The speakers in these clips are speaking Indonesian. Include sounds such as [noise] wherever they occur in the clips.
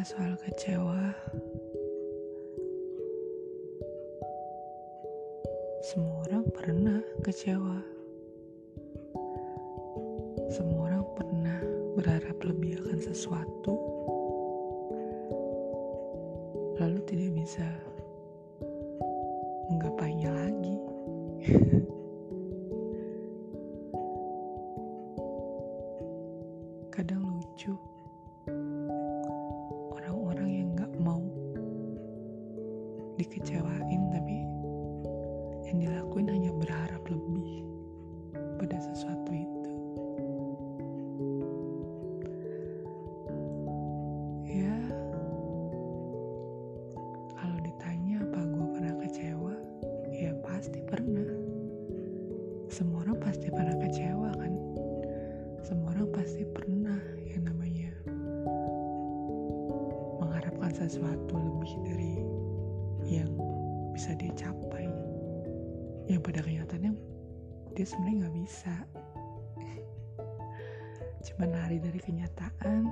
Bicara soal kecewa, semua orang pernah kecewa. Semua orang pernah berharap lebih akan sesuatu, lalu tidak bisa menggapainya lagi. [laughs] dikecewain tapi yang dilakuin hanya berharap lebih pada sesuatu itu. Ya kalau ditanya apa gue pernah kecewa ya pasti pernah. Semua orang pasti pernah kecewa kan? Semua orang pasti pernah yang namanya mengharapkan sesuatu lebih dari yang bisa dia capai. Yang pada kenyataannya dia sebenarnya nggak bisa. [laughs] Cuman lari dari kenyataan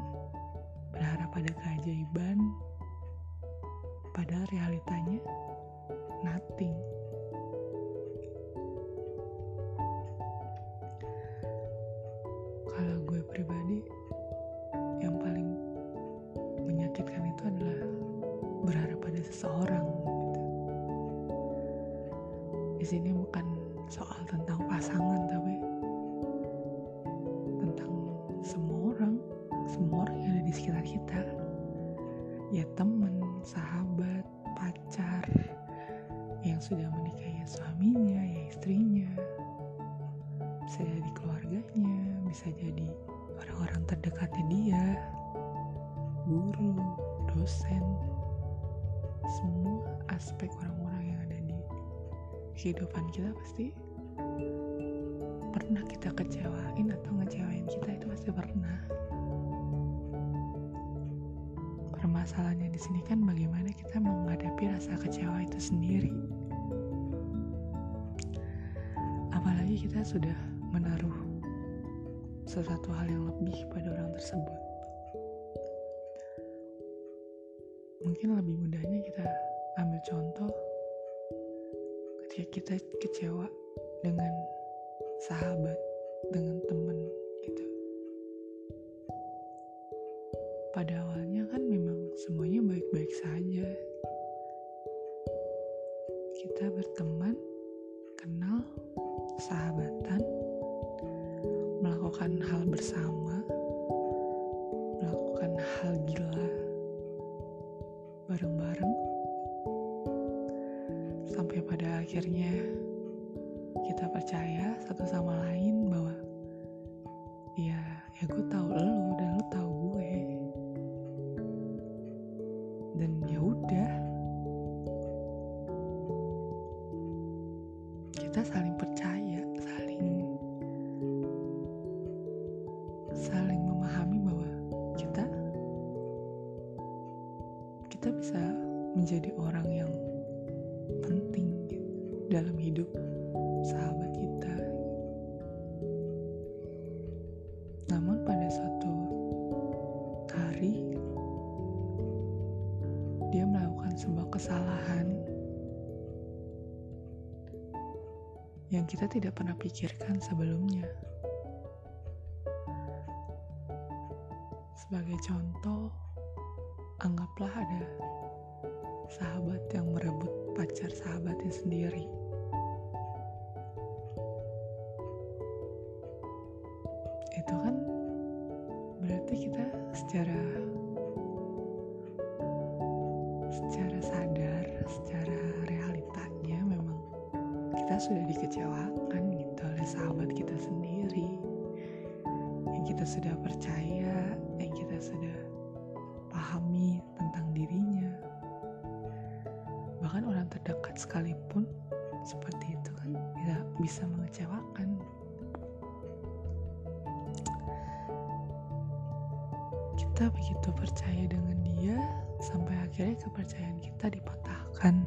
berharap ada keajaiban padahal realitanya nothing. Kalau gue pribadi yang paling menyakitkan itu adalah berharap pada seseorang sini bukan soal tentang pasangan tapi tentang semua orang, semua orang yang ada di sekitar kita. Ya teman, sahabat, pacar yang sudah menikahi suaminya, ya istrinya, bisa jadi keluarganya, bisa jadi orang-orang terdekatnya dia, guru, dosen, semua aspek orang-orang yang ada kehidupan kita pasti pernah kita kecewain atau ngecewain kita itu pasti pernah. Permasalahannya di sini kan bagaimana kita menghadapi rasa kecewa itu sendiri. Apalagi kita sudah menaruh sesuatu hal yang lebih pada orang tersebut. Mungkin lebih mudahnya kita ambil contoh ketika kita kecewa dengan sahabat, dengan teman gitu. Pada awalnya kan memang semuanya baik-baik saja. Kita berteman, kenal, sahabatan, melakukan hal bersama, melakukan hal gila bareng-bareng, sampai pada akhirnya kita percaya satu sama lain bahwa ya ya gue tahu lo dalam hidup sahabat kita namun pada suatu hari dia melakukan sebuah kesalahan yang kita tidak pernah pikirkan sebelumnya. Sebagai contoh, anggaplah ada sahabat yang merebut pacar sahabatnya sendiri. Itu kan berarti kita secara secara sadar, secara realitanya memang kita sudah dikecewakan gitu oleh sahabat kita sendiri yang kita sudah percaya, sekalipun seperti itu kan bisa bisa mengecewakan. Kita begitu percaya dengan dia sampai akhirnya kepercayaan kita dipatahkan.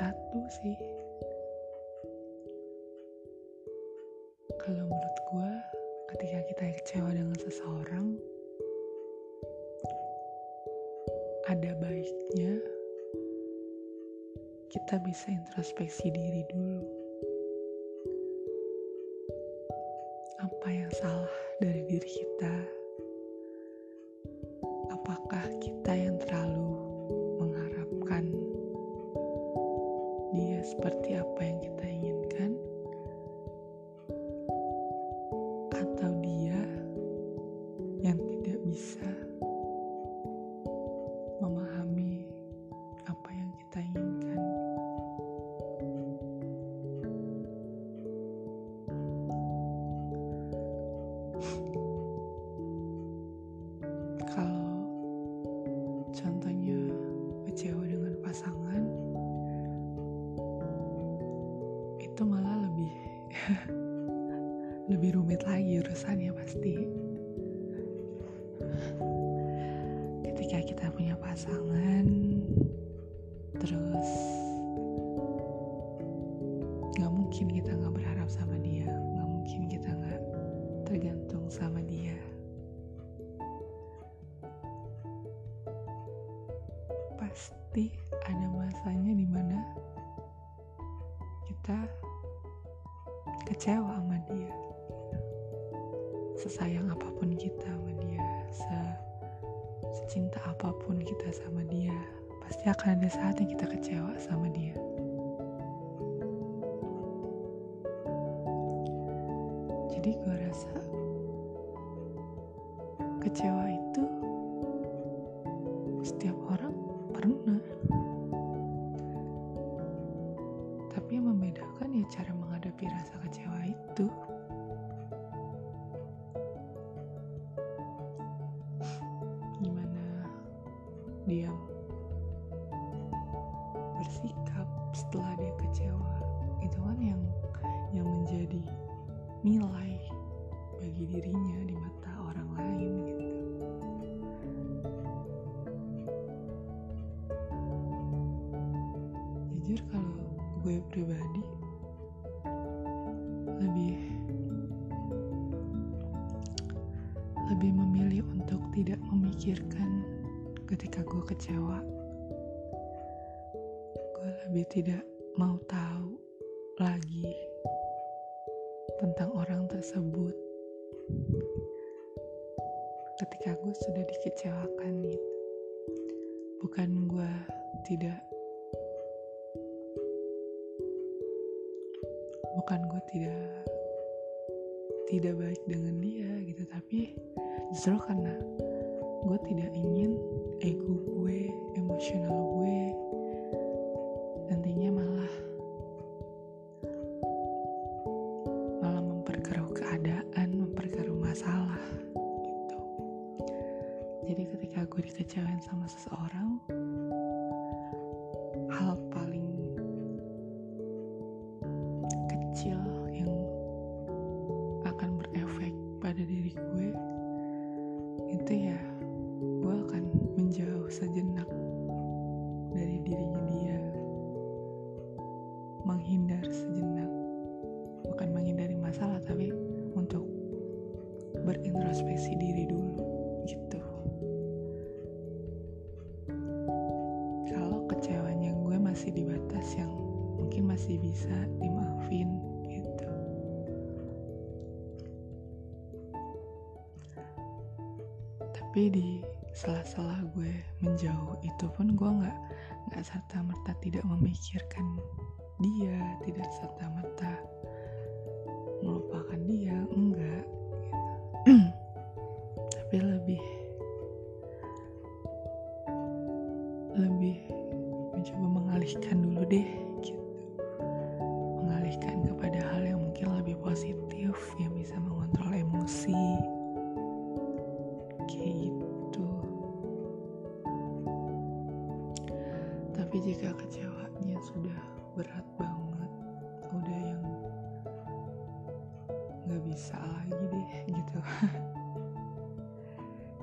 Satu sih. Kalau menurut gue ketika kita kecewa dengan seseorang ada baiknya kita bisa introspeksi diri dulu. Apa yang salah dari diri kita? Apakah kita yang terlalu lebih rumit lagi urusannya pasti. Ketika kita punya pasangan terus nggak mungkin kita nggak berharap sama dia nggak mungkin kita nggak tergantung sama dia. Pasti ada masanya di mana kita kecewa sama dia sesayang apa pun kita sama dia se secinta apa pun kita sama dia pasti akan ada saatnya kita kecewa sama dia. Jadi gue rasa kecewa itu dia bersikap setelah dia kecewa itu kan yang yang menjadi nilai bagi dirinya di mata orang lain gitu. Jujur kalau gue pribadi lebih lebih memilih untuk tidak memikirkan ketika gue kecewa gue lebih tidak mau tahu lagi tentang orang tersebut. Ketika gue sudah dikecewakan gitu bukan gue tidak bukan gue tidak tidak baik dengan dia gitu tapi justru karena gue tidak ingin ego gue emosional gue nantinya malah malah memperkeruh keadaan memperkeruh masalah gitu. Jadi ketika gue dikecewain sama seseorang hal paling kecil yang akan berefek pada diri gue masih di batas yang mungkin masih bisa dimaafin gitu. Tapi di sela-sela gue menjauh itu pun gue nggak nggak serta merta tidak memikirkan dia tidak serta kayak gitu. Tapi jika kecewanya sudah berat banget udah yang nggak bisa lagi deh gitu. [laughs]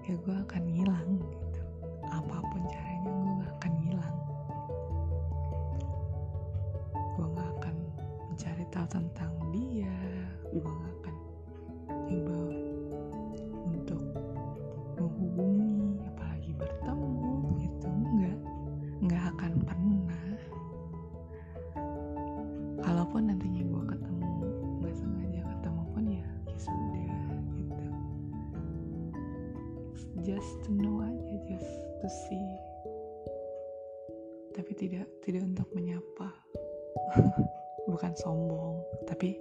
Ya gue akan hilang gitu. Apa pun caranya gue gak akan hilang gue gak akan mencari tahu tentang dia gue gak just to know aja just to see. Tapi tidak tidak untuk menyapa. [laughs] Bukan sombong tapi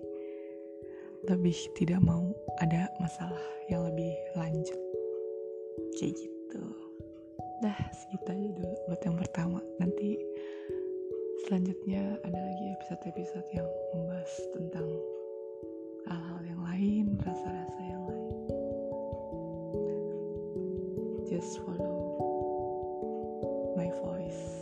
lebih tidak mau ada masalah yang lebih lanjut. Kayak gitu. Dah segitu aja dulu buat yang pertama. Nanti selanjutnya ada lagi episode-episode yang membahas tentang hal-hal yang lain rasa-rasa yang just follow my voice.